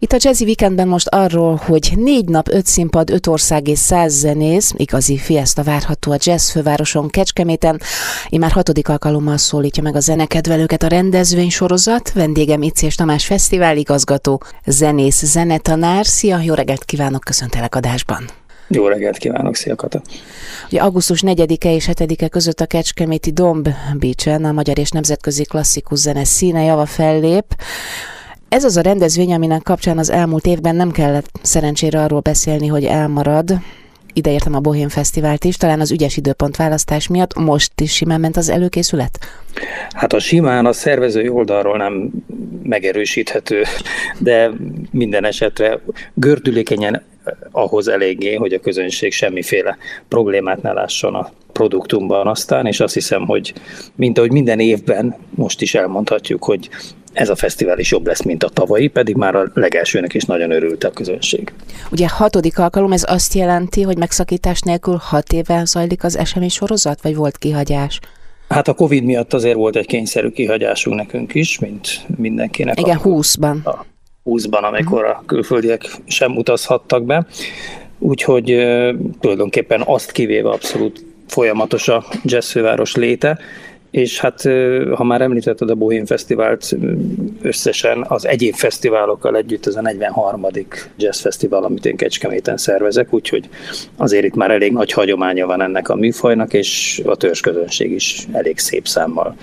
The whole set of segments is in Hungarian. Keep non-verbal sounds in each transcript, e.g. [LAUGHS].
Itt a Jazzy Weekendben most arról, hogy négy nap, öt színpad, öt ország és száz zenész, igazi fiesta várható a jazz fővároson Kecskeméten. Én már hatodik alkalommal szólítja meg a zenekedvelőket a rendezvény sorozat. Vendégem és Tamás Fesztivál igazgató, zenész, zenetanár. Szia, jó reggelt kívánok, köszöntelek adásban. Jó reggelt kívánok, szia Kata! Ugye augusztus 4-e és 7-e között a Kecskeméti Domb Beach-en a Magyar és Nemzetközi Klasszikus Zene színe java fellép. Ez az a rendezvény, aminek kapcsán az elmúlt évben nem kellett szerencsére arról beszélni, hogy elmarad, ideértem a Bohém Fesztivált is, talán az ügyes időpont választás miatt most is simán ment az előkészület? Hát a simán a szervezői oldalról nem megerősíthető, de minden esetre gördülékenyen ahhoz eléggé, hogy a közönség semmiféle problémát ne lásson a produktumban aztán, és azt hiszem, hogy mint ahogy minden évben most is elmondhatjuk, hogy ez a fesztivál is jobb lesz, mint a tavalyi, pedig már a legelsőnek is nagyon örült a közönség. Ugye hatodik alkalom, ez azt jelenti, hogy megszakítás nélkül hat éve zajlik az esemény sorozat, vagy volt kihagyás? Hát a Covid miatt azért volt egy kényszerű kihagyásunk nekünk is, mint mindenkinek. Igen, húszban. A 20-ban, amikor a külföldiek sem utazhattak be. Úgyhogy tulajdonképpen azt kivéve abszolút folyamatos a jazzfőváros léte, és hát ha már említetted a Bohém Fesztivált, összesen az egyéb fesztiválokkal együtt ez a 43. jazz fesztivál, amit én Kecskeméten szervezek, úgyhogy azért itt már elég nagy hagyománya van ennek a műfajnak, és a törzsközönség is elég szép számmal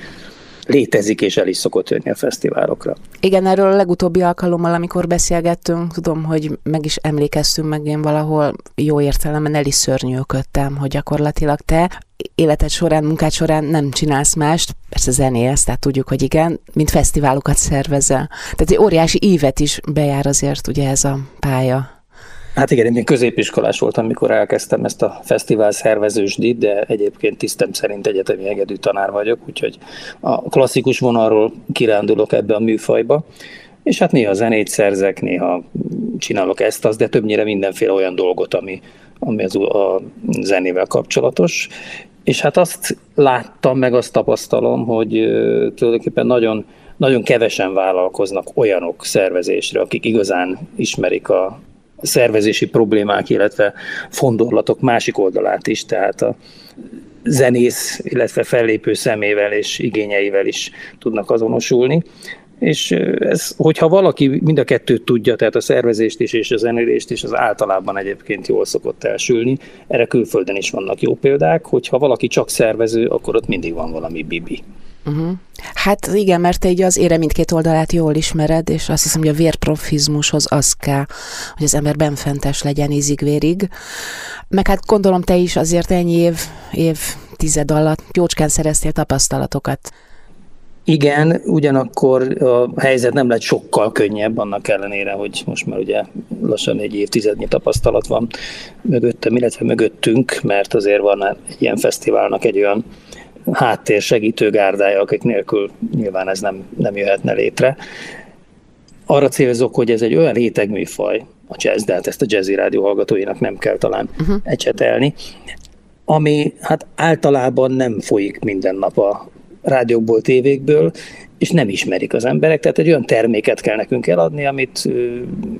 létezik, és el is szokott jönni a fesztiválokra. Igen, erről a legutóbbi alkalommal, amikor beszélgettünk, tudom, hogy meg is emlékeztünk meg én valahol jó értelemben el is szörnyűködtem, hogy gyakorlatilag te életed során, munkád során nem csinálsz mást, persze zenélsz, tehát tudjuk, hogy igen, mint fesztiválokat szervezel. Tehát egy óriási évet is bejár azért ugye ez a pálya. Hát igen, én középiskolás voltam, amikor elkezdtem ezt a fesztivál szervezősdit, de egyébként tisztem szerint egyetemi engedő tanár vagyok, úgyhogy a klasszikus vonalról kirándulok ebbe a műfajba. És hát néha zenét szerzek, néha csinálok ezt, azt, de többnyire mindenféle olyan dolgot, ami, ami az a zenével kapcsolatos. És hát azt láttam, meg azt tapasztalom, hogy tulajdonképpen nagyon, nagyon kevesen vállalkoznak olyanok szervezésre, akik igazán ismerik a, szervezési problémák, illetve fondorlatok másik oldalát is, tehát a zenész, illetve fellépő szemével és igényeivel is tudnak azonosulni. És ez, hogyha valaki mind a kettőt tudja, tehát a szervezést is és a zenélést is, az általában egyébként jól szokott elsülni. Erre külföldön is vannak jó példák, hogyha valaki csak szervező, akkor ott mindig van valami bibi. Uh-huh. Hát igen, mert te így az ére mindkét oldalát jól ismered, és azt hiszem, hogy a vérprofizmushoz az kell, hogy az ember benfentes legyen ízig-vérig. Meg hát gondolom te is azért ennyi év, év tized alatt jócskán szereztél tapasztalatokat. Igen, ugyanakkor a helyzet nem lett sokkal könnyebb, annak ellenére, hogy most már ugye lassan egy évtizednyi tapasztalat van mögöttem, illetve mögöttünk, mert azért van egy ilyen fesztiválnak egy olyan háttér segítőgárdája, akik nélkül nyilván ez nem, nem jöhetne létre. Arra célzok, hogy ez egy olyan rétegműfaj, a jazz, de hát ezt a jazzy rádió hallgatóinak nem kell talán uh-huh. ecsetelni, ami hát általában nem folyik minden nap a rádiókból, tévékből, és nem ismerik az emberek, tehát egy olyan terméket kell nekünk eladni, amit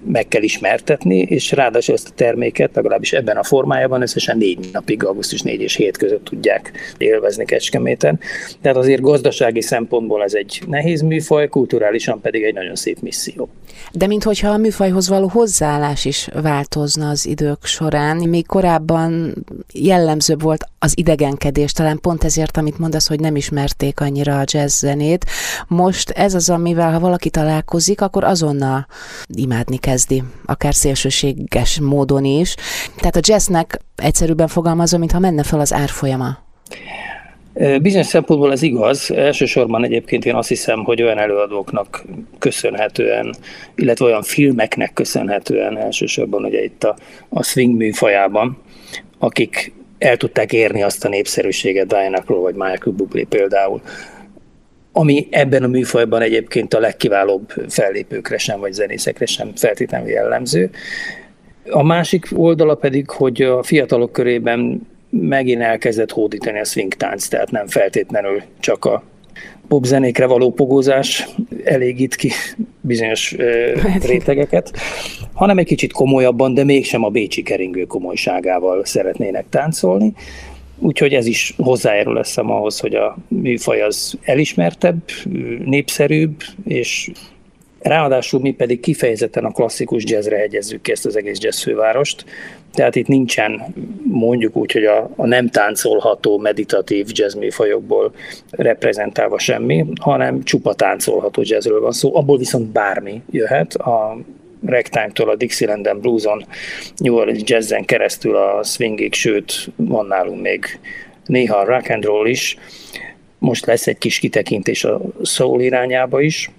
meg kell ismertetni, és ráadásul ezt a terméket legalábbis ebben a formájában összesen négy napig, augusztus 4 és 7 között tudják élvezni Kecskeméten. Tehát azért gazdasági szempontból ez egy nehéz műfaj, kulturálisan pedig egy nagyon szép misszió. De minthogyha a műfajhoz való hozzáállás is változna az idők során, még korábban jellemzőbb volt az idegenkedés, talán pont ezért, amit mondasz, hogy nem ismerték annyira a jazz zenét, most ez az, amivel ha valaki találkozik, akkor azonnal imádni kezdi, akár szélsőséges módon is. Tehát a jazznek egyszerűbben fogalmazom, mintha menne fel az árfolyama. Bizonyos szempontból ez igaz. Elsősorban egyébként én azt hiszem, hogy olyan előadóknak köszönhetően, illetve olyan filmeknek köszönhetően elsősorban ugye itt a, a swing műfajában, akik el tudták érni azt a népszerűséget Diana Crow vagy Michael Bublé például, ami ebben a műfajban egyébként a legkiválóbb fellépőkre sem, vagy zenészekre sem feltétlenül jellemző. A másik oldala pedig, hogy a fiatalok körében megint elkezdett hódítani a swing tánc, tehát nem feltétlenül csak a popzenékre való pogózás elégít ki bizonyos [LAUGHS] rétegeket, hanem egy kicsit komolyabban, de mégsem a bécsi keringő komolyságával szeretnének táncolni. Úgyhogy ez is hozzájárul leszem ahhoz, hogy a műfaj az elismertebb, népszerűbb, és ráadásul mi pedig kifejezetten a klasszikus jazzre hegyezzük ki ezt az egész jazz fővárost, tehát itt nincsen mondjuk úgy, hogy a, a nem táncolható meditatív jazz műfajokból reprezentálva semmi, hanem csupa táncolható jazzről van szó, abból viszont bármi jöhet. A ragtime-től a Dixieland Blueson, New Orleans jazzen keresztül a swingig, sőt van nálunk még néha a rock and roll is. Most lesz egy kis kitekintés a soul irányába is,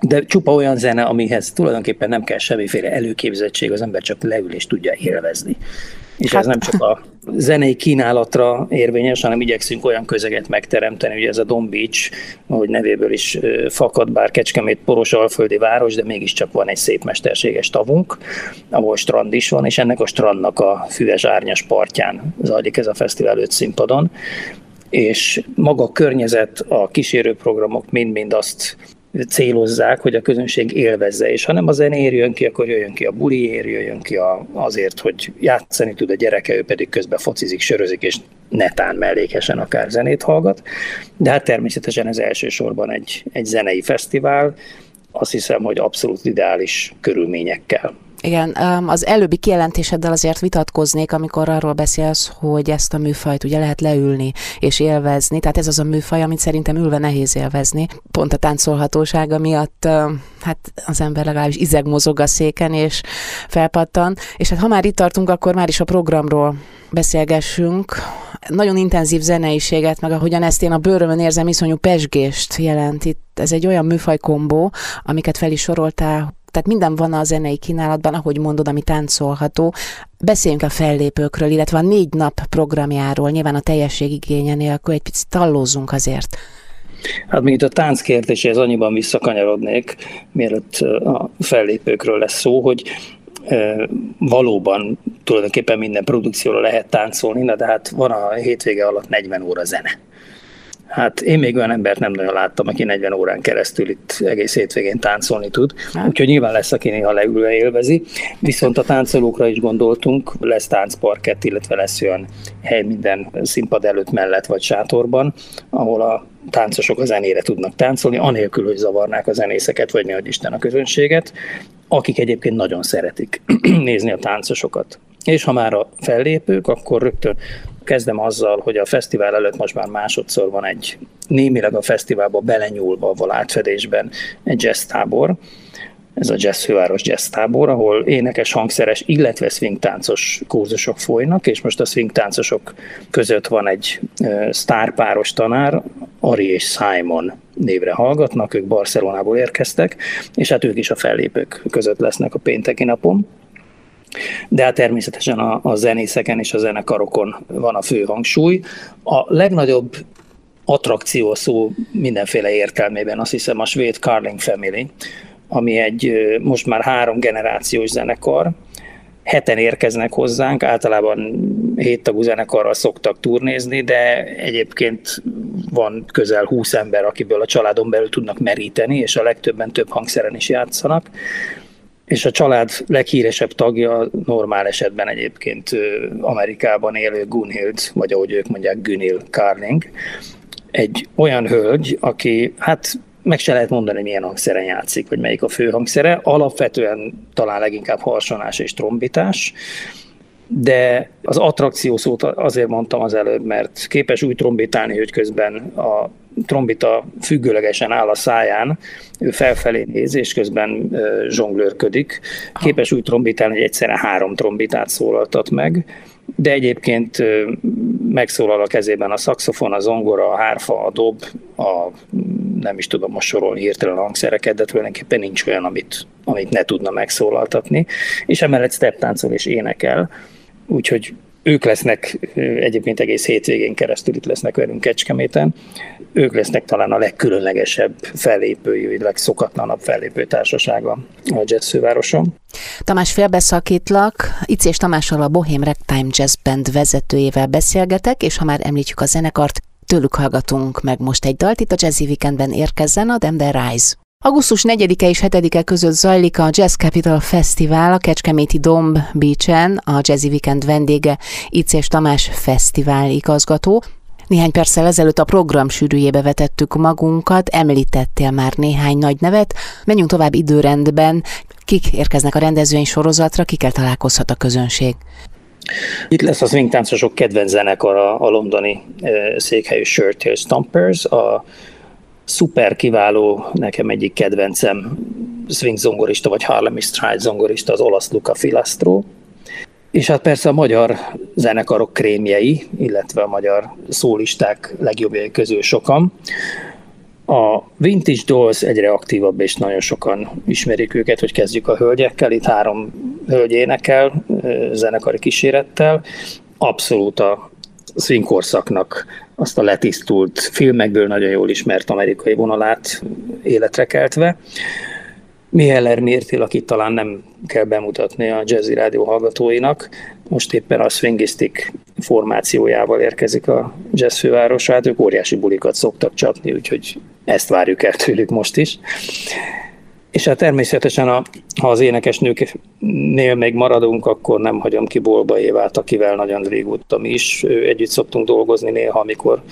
de csupa olyan zene, amihez tulajdonképpen nem kell semmiféle előképzettség, az ember csak leül és tudja élvezni. És hát. ez nem csak a zenei kínálatra érvényes, hanem igyekszünk olyan közeget megteremteni, ugye ez a Don Beach, ahogy nevéből is fakad, bár Kecskemét poros alföldi város, de mégiscsak van egy szép mesterséges tavunk, ahol strand is van, és ennek a strandnak a füves árnyas partján zajlik ez a fesztivál öt színpadon, és maga a környezet, a kísérőprogramok mind-mind azt célozzák, hogy a közönség élvezze, és ha nem a zenéért jön ki, akkor jöjjön ki a buliért, jöjjön ki a, azért, hogy játszani tud a gyereke, ő pedig közben focizik, sörözik, és netán mellékesen akár zenét hallgat. De hát természetesen ez elsősorban egy, egy zenei fesztivál, azt hiszem, hogy abszolút ideális körülményekkel. Igen, az előbbi kijelentéseddel azért vitatkoznék, amikor arról beszélsz, hogy ezt a műfajt ugye lehet leülni és élvezni. Tehát ez az a műfaj, amit szerintem ülve nehéz élvezni. Pont a táncolhatósága miatt hát az ember legalábbis izeg mozog a széken és felpattan. És hát ha már itt tartunk, akkor már is a programról beszélgessünk. Nagyon intenzív zeneiséget, meg ahogyan ezt én a bőrömön érzem, iszonyú pesgést jelent. Itt ez egy olyan műfaj kombó, amiket fel is soroltál, tehát minden van a zenei kínálatban, ahogy mondod, ami táncolható. Beszéljünk a fellépőkről, illetve a négy nap programjáról, nyilván a teljesség igénye nélkül egy picit tallózzunk azért. Hát még itt a tánc kérdéséhez annyiban visszakanyarodnék, mielőtt a fellépőkről lesz szó, hogy valóban tulajdonképpen minden produkcióra lehet táncolni, de hát van a hétvége alatt 40 óra zene. Hát én még olyan embert nem nagyon láttam, aki 40 órán keresztül itt egész hétvégén táncolni tud, hát. úgyhogy nyilván lesz, aki néha leülve élvezi. Viszont a táncolókra is gondoltunk, lesz táncparkett, illetve lesz olyan hely minden színpad előtt mellett vagy sátorban, ahol a táncosok a zenére tudnak táncolni, anélkül, hogy zavarnák a zenészeket, vagy mi Isten a közönséget, akik egyébként nagyon szeretik [CLEARS THROAT] nézni a táncosokat. És ha már a fellépők, akkor rögtön kezdem azzal, hogy a fesztivál előtt most már másodszor van egy némileg a fesztiválba belenyúlva a átfedésben egy jazz tábor, ez a Jazz Főváros Jazz tábor, ahol énekes, hangszeres, illetve swingtáncos kurzusok folynak, és most a swingtáncosok között van egy sztárpáros tanár, Ari és Simon névre hallgatnak, ők Barcelonából érkeztek, és hát ők is a fellépők között lesznek a pénteki napon. De hát természetesen a, a zenészeken és a zenekarokon van a fő hangsúly. A legnagyobb attrakció a szó mindenféle értelmében, azt hiszem a svéd Carling Family, ami egy most már három generációs zenekar, heten érkeznek hozzánk, általában hét tagú zenekarral szoktak turnézni, de egyébként van közel 20 ember, akiből a családon belül tudnak meríteni, és a legtöbben több hangszeren is játszanak és a család leghíresebb tagja normál esetben egyébként Amerikában élő Gunhild, vagy ahogy ők mondják, Günil Carling, egy olyan hölgy, aki hát meg se lehet mondani, hogy milyen hangszeren játszik, vagy melyik a fő hangszere. Alapvetően talán leginkább harsonás és trombitás, de az attrakció szót azért mondtam az előbb, mert képes úgy trombitálni, hogy közben a trombita függőlegesen áll a száján, ő felfelé néz, és közben zsonglőrködik. Képes úgy trombitálni, hogy egyszerre három trombitát szólaltat meg, de egyébként megszólal a kezében a szaxofon, a zongora, a hárfa, a dob, a nem is tudom most sorolni hirtelen a hangszereket, de tulajdonképpen nincs olyan, amit, amit ne tudna megszólaltatni. És emellett step táncol és énekel, úgyhogy ők lesznek egyébként egész hétvégén keresztül itt lesznek velünk Kecskeméten. Ők lesznek talán a legkülönlegesebb fellépői, vagy legszokatlanabb fellépő társasága a jazz fővároson. Tamás félbeszakítlak, Icés Tamással a Bohém Ragtime Jazz Band vezetőjével beszélgetek, és ha már említjük a zenekart, Tőlük hallgatunk meg most egy dalt, itt a Jazzy Weekendben érkezzen a Dembe Rise. Augusztus 4-e és 7-e között zajlik a Jazz Capital Fesztivál a Kecskeméti Domb Beach-en, a Jazzy Weekend vendége Icés Tamás fesztivál igazgató. Néhány perccel ezelőtt a program sűrűjébe vetettük magunkat, említettél már néhány nagy nevet. Menjünk tovább időrendben. Kik érkeznek a rendezvény sorozatra, kikkel találkozhat a közönség? Itt lesz a swingtáncosok kedvenc zenekara, a londoni székhelyű Shirtail Stompers, a szuper kiváló, nekem egyik kedvencem swing zongorista, vagy Harlem Stride zongorista, az olasz Luca Filastro, és hát persze a magyar zenekarok krémjei, illetve a magyar szólisták legjobbjai közül sokan. A Vintage Dolls egyre aktívabb, és nagyon sokan ismerik őket, hogy kezdjük a hölgyekkel. Itt három hölgy énekel, zenekari kísérettel. Abszolút a swing korszaknak azt a letisztult, filmekből nagyon jól ismert amerikai vonalát életre keltve. Miheller Mértil, akit talán nem kell bemutatni a Jazzy Rádió hallgatóinak, most éppen a Swingistic formációjával érkezik a jazz fővárosa, hát ők óriási bulikat szoktak csapni, úgyhogy ezt várjuk el tőlük most is. És hát természetesen, a, ha az énekesnőknél még maradunk, akkor nem hagyom ki Bolba Évát, akivel nagyon régóta mi is együtt szoktunk dolgozni néha, amikor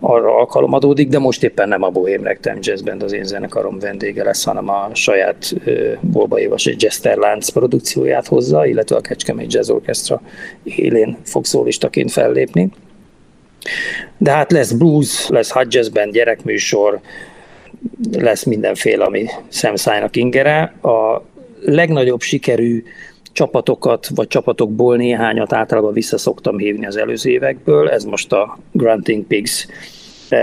arra alkalom adódik, de most éppen nem a Bohém Rectem Jazz Band az én zenekarom vendége lesz, hanem a saját Bolba Évas egy Jester Lánc produkcióját hozza, illetve a Kecskemét Jazz Orchestra élén fog szólistaként fellépni. De hát lesz blues, lesz hot jazz band, gyerekműsor, lesz mindenféle, ami szemszájnak ingere. A legnagyobb sikerű csapatokat, vagy csapatokból néhányat általában vissza szoktam hívni az előző évekből. Ez most a Grunting Pigs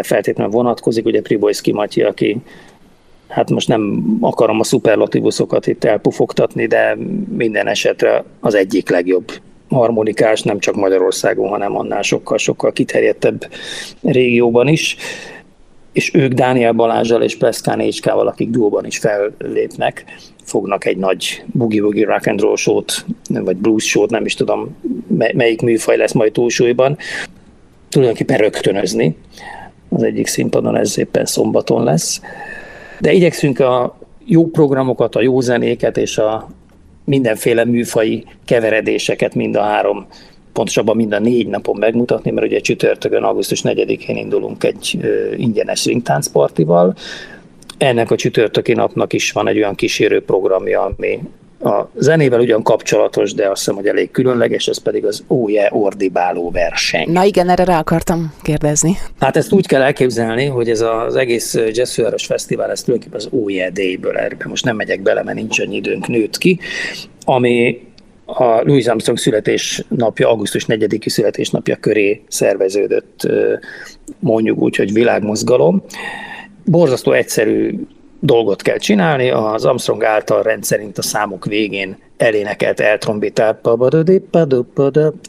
feltétlenül vonatkozik, ugye Pribojszki Matyi, aki hát most nem akarom a szuperlatívuszokat itt elpufogtatni, de minden esetre az egyik legjobb harmonikás, nem csak Magyarországon, hanem annál sokkal-sokkal kiterjedtebb régióban is és ők Dániel Balázsal és Pleszkán Écskával, akik duóban is fellépnek, fognak egy nagy boogie-woogie rock and roll show-t, vagy blues show-t, nem is tudom melyik műfaj lesz majd túlsúlyban, tulajdonképpen rögtönözni. Az egyik színpadon ez éppen szombaton lesz. De igyekszünk a jó programokat, a jó zenéket és a mindenféle műfai keveredéseket mind a három pontosabban mind a négy napon megmutatni, mert ugye csütörtökön, augusztus 4-én indulunk egy ingyenes ringtáncpartival. Ennek a csütörtöki napnak is van egy olyan kísérő programja, ami a zenével ugyan kapcsolatos, de azt hiszem, hogy elég különleges, ez pedig az Óje ordibáló verseny. Na igen, erre rá akartam kérdezni. Hát ezt úgy kell elképzelni, hogy ez az egész Jazzfőváros Fesztivál, ez tulajdonképpen az Óje Day-ből, erre most nem megyek bele, mert nincs annyi időnk nőtt ki, ami a Louis Armstrong születésnapja, augusztus 4-i születésnapja köré szerveződött, mondjuk úgy, hogy világmozgalom. Borzasztó egyszerű dolgot kell csinálni, az Armstrong által rendszerint a számok végén elénekelt eltrombitált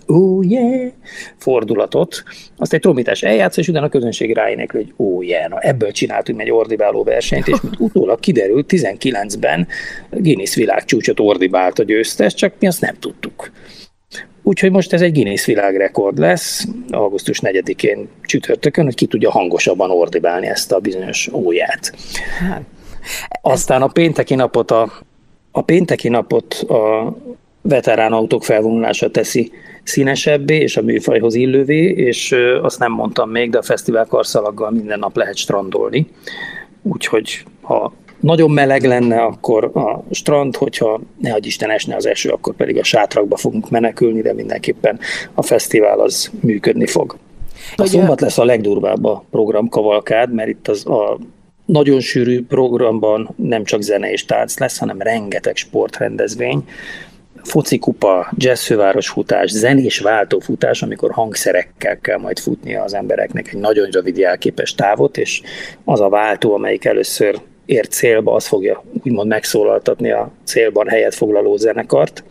oh yeah, fordulatot, azt egy trombitás eljátsz, és utána a közönség ráénekli, hogy oh yeah, na ebből csináltunk egy ordibáló versenyt, és mint utólag kiderült, 19-ben Guinness világcsúcsot ordibált a győztes, csak mi azt nem tudtuk. Úgyhogy most ez egy Guinness világrekord lesz, augusztus 4-én csütörtökön, hogy ki tudja hangosabban ordibálni ezt a bizonyos óját. Hát, Aztán a pénteki napot a, a pénteki napot a veterán autók felvonulása teszi színesebbé és a műfajhoz illővé, és azt nem mondtam még, de a fesztivál karszalaggal minden nap lehet strandolni. Úgyhogy ha nagyon meleg lenne, akkor a strand, hogyha ne adj Isten esne az eső, akkor pedig a sátrakba fogunk menekülni, de mindenképpen a fesztivál az működni fog. A szombat lesz a legdurvább a programkavalkád, mert itt az a nagyon sűrű programban nem csak zene és tánc lesz, hanem rengeteg sportrendezvény, focikupa, jazzfőváros futás, zenés váltófutás, amikor hangszerekkel kell majd futnia az embereknek egy nagyon rövid jelképes távot, és az a váltó, amelyik először ér célba, az fogja úgymond megszólaltatni a célban helyet foglaló zenekart.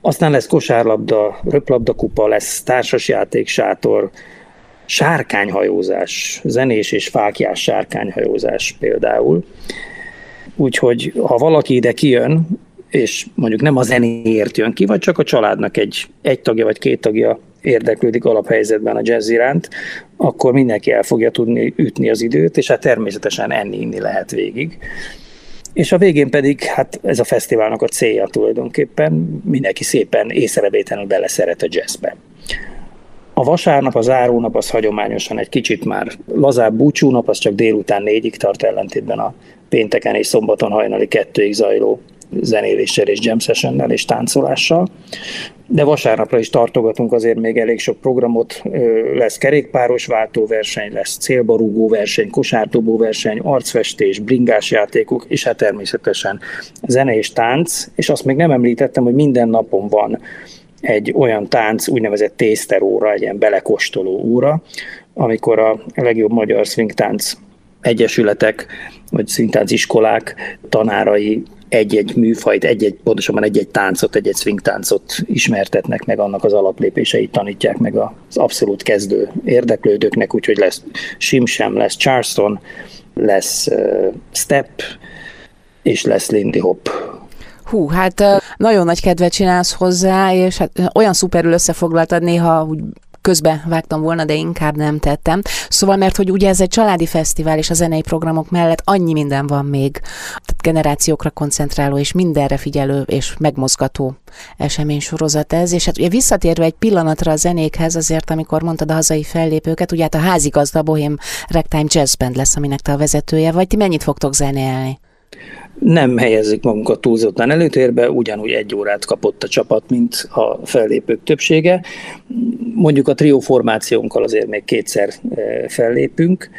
Aztán lesz kosárlabda, röplabda kupa, lesz társasjáték, sátor, sárkányhajózás, zenés és fákjás sárkányhajózás például. Úgyhogy ha valaki ide kijön, és mondjuk nem a zenéért jön ki, vagy csak a családnak egy, egy tagja vagy két tagja érdeklődik alaphelyzetben a jazz iránt, akkor mindenki el fogja tudni ütni az időt, és hát természetesen enni-inni lehet végig. És a végén pedig, hát ez a fesztiválnak a célja tulajdonképpen, mindenki szépen észrevétlenül beleszeret a jazzbe. A vasárnap, a zárónap az hagyományosan egy kicsit már lazább búcsúnap, az csak délután négyig tart ellentétben a pénteken és szombaton hajnali kettőig zajló zenéléssel és jam sessionnel és táncolással. De vasárnapra is tartogatunk azért még elég sok programot, lesz kerékpáros váltóverseny, lesz célbarúgó verseny, kosártobó verseny, arcfestés, bringás játékok, és hát természetesen zene és tánc, és azt még nem említettem, hogy minden napon van egy olyan tánc, úgynevezett tészteróra, egy ilyen belekostoló óra, amikor a legjobb magyar swing tánc egyesületek, vagy szintánc iskolák tanárai egy-egy műfajt, egy-egy, pontosabban egy-egy táncot, egy-egy swing táncot ismertetnek meg, annak az alaplépéseit tanítják meg az abszolút kezdő érdeklődőknek, úgyhogy lesz simsem, lesz charleston, lesz step, és lesz lindy hop. Hú, hát nagyon nagy kedvet csinálsz hozzá, és hát olyan szuperül összefoglaltad néha úgy közbe vágtam volna, de inkább nem tettem. Szóval, mert hogy ugye ez egy családi fesztivál, és a zenei programok mellett annyi minden van még, tehát generációkra koncentráló, és mindenre figyelő, és megmozgató esemény sorozat ez, és hát ugye visszatérve egy pillanatra a zenékhez, azért, amikor mondtad a hazai fellépőket, ugye hát a házigazda Bohém Ragtime Jazz Band lesz, aminek te a vezetője vagy, ti mennyit fogtok zenélni? Nem helyezik magunkat túlzottan előtérbe, ugyanúgy egy órát kapott a csapat, mint a fellépők többsége. Mondjuk a trió formációnkkal azért még kétszer eh, fellépünk.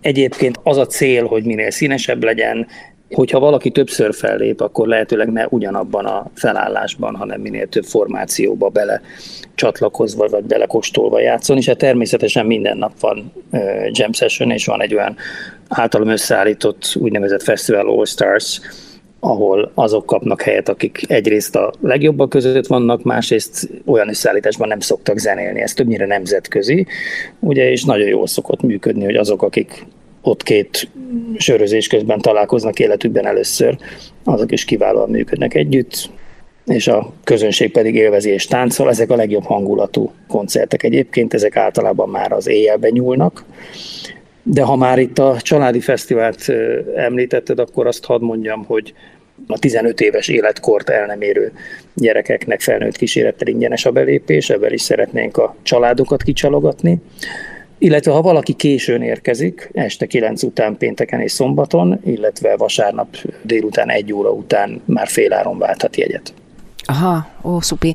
Egyébként az a cél, hogy minél színesebb legyen, hogyha valaki többször fellép, akkor lehetőleg ne ugyanabban a felállásban, hanem minél több formációba bele csatlakozva, vagy belekostolva játszon, és hát természetesen minden nap van jam session, és van egy olyan általam összeállított úgynevezett Festival All Stars, ahol azok kapnak helyet, akik egyrészt a legjobbak között vannak, másrészt olyan összeállításban nem szoktak zenélni. Ez többnyire nemzetközi, ugye, és nagyon jól szokott működni, hogy azok, akik ott két sörözés közben találkoznak életükben először, azok is kiválóan működnek együtt, és a közönség pedig élvezi és táncol. Ezek a legjobb hangulatú koncertek egyébként, ezek általában már az éjjelben nyúlnak. De ha már itt a családi fesztivált említetted, akkor azt hadd mondjam, hogy a 15 éves életkort el nem érő gyerekeknek felnőtt kísérettel ingyenes a belépés, ebben is szeretnénk a családokat kicsalogatni. Illetve ha valaki későn érkezik, este 9 után pénteken és szombaton, illetve vasárnap délután egy óra után már féláron válthat jegyet. Aha, ó, szupi.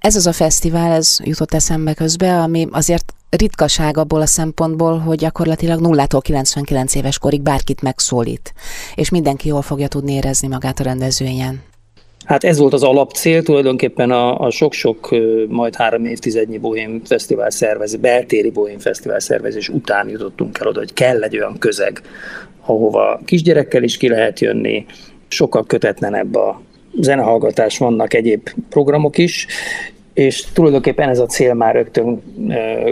Ez az a fesztivál, ez jutott eszembe közbe, ami azért ritkaság abból a szempontból, hogy gyakorlatilag 0-tól 99 éves korig bárkit megszólít, és mindenki jól fogja tudni érezni magát a rendezvényen. Hát ez volt az alapcél, tulajdonképpen a, a sok-sok, majd három évtizednyi Bohém Fesztivál szervezés, beltéri Bohém Fesztivál szervezés után jutottunk el oda, hogy kell egy olyan közeg, ahova kisgyerekkel is ki lehet jönni, sokkal kötetlenebb a zenehallgatás, vannak egyéb programok is, és tulajdonképpen ez a cél már rögtön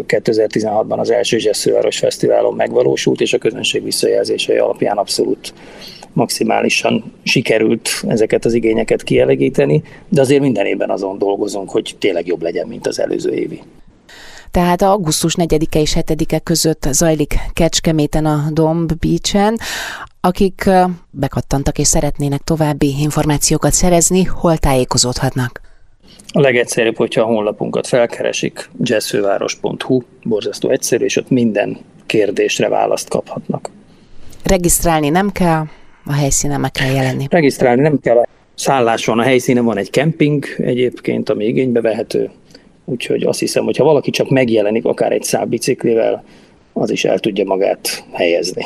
2016-ban az első Zsesszőváros Fesztiválon megvalósult, és a közönség visszajelzései alapján abszolút maximálisan sikerült ezeket az igényeket kielegíteni, de azért minden évben azon dolgozunk, hogy tényleg jobb legyen, mint az előző évi. Tehát augusztus 4-e és 7-e között zajlik Kecskeméten a Domb Beach-en. Akik bekattantak és szeretnének további információkat szerezni, hol tájékozódhatnak? A legegyszerűbb, hogyha a honlapunkat felkeresik, jazzfőváros.hu, borzasztó egyszerű, és ott minden kérdésre választ kaphatnak. Regisztrálni nem kell, a helyszínen meg kell jelenni. Regisztrálni nem kell, szállás van a helyszínen, van egy kemping egyébként, ami igénybe vehető, úgyhogy azt hiszem, hogy ha valaki csak megjelenik akár egy szál biciklivel, az is el tudja magát helyezni.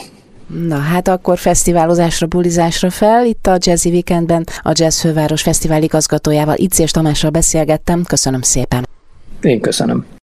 Na hát akkor fesztiválozásra, bulizásra fel. Itt a Jazzy Weekendben a Jazz Főváros Fesztivál igazgatójával, Icés Tamással beszélgettem. Köszönöm szépen. Én köszönöm.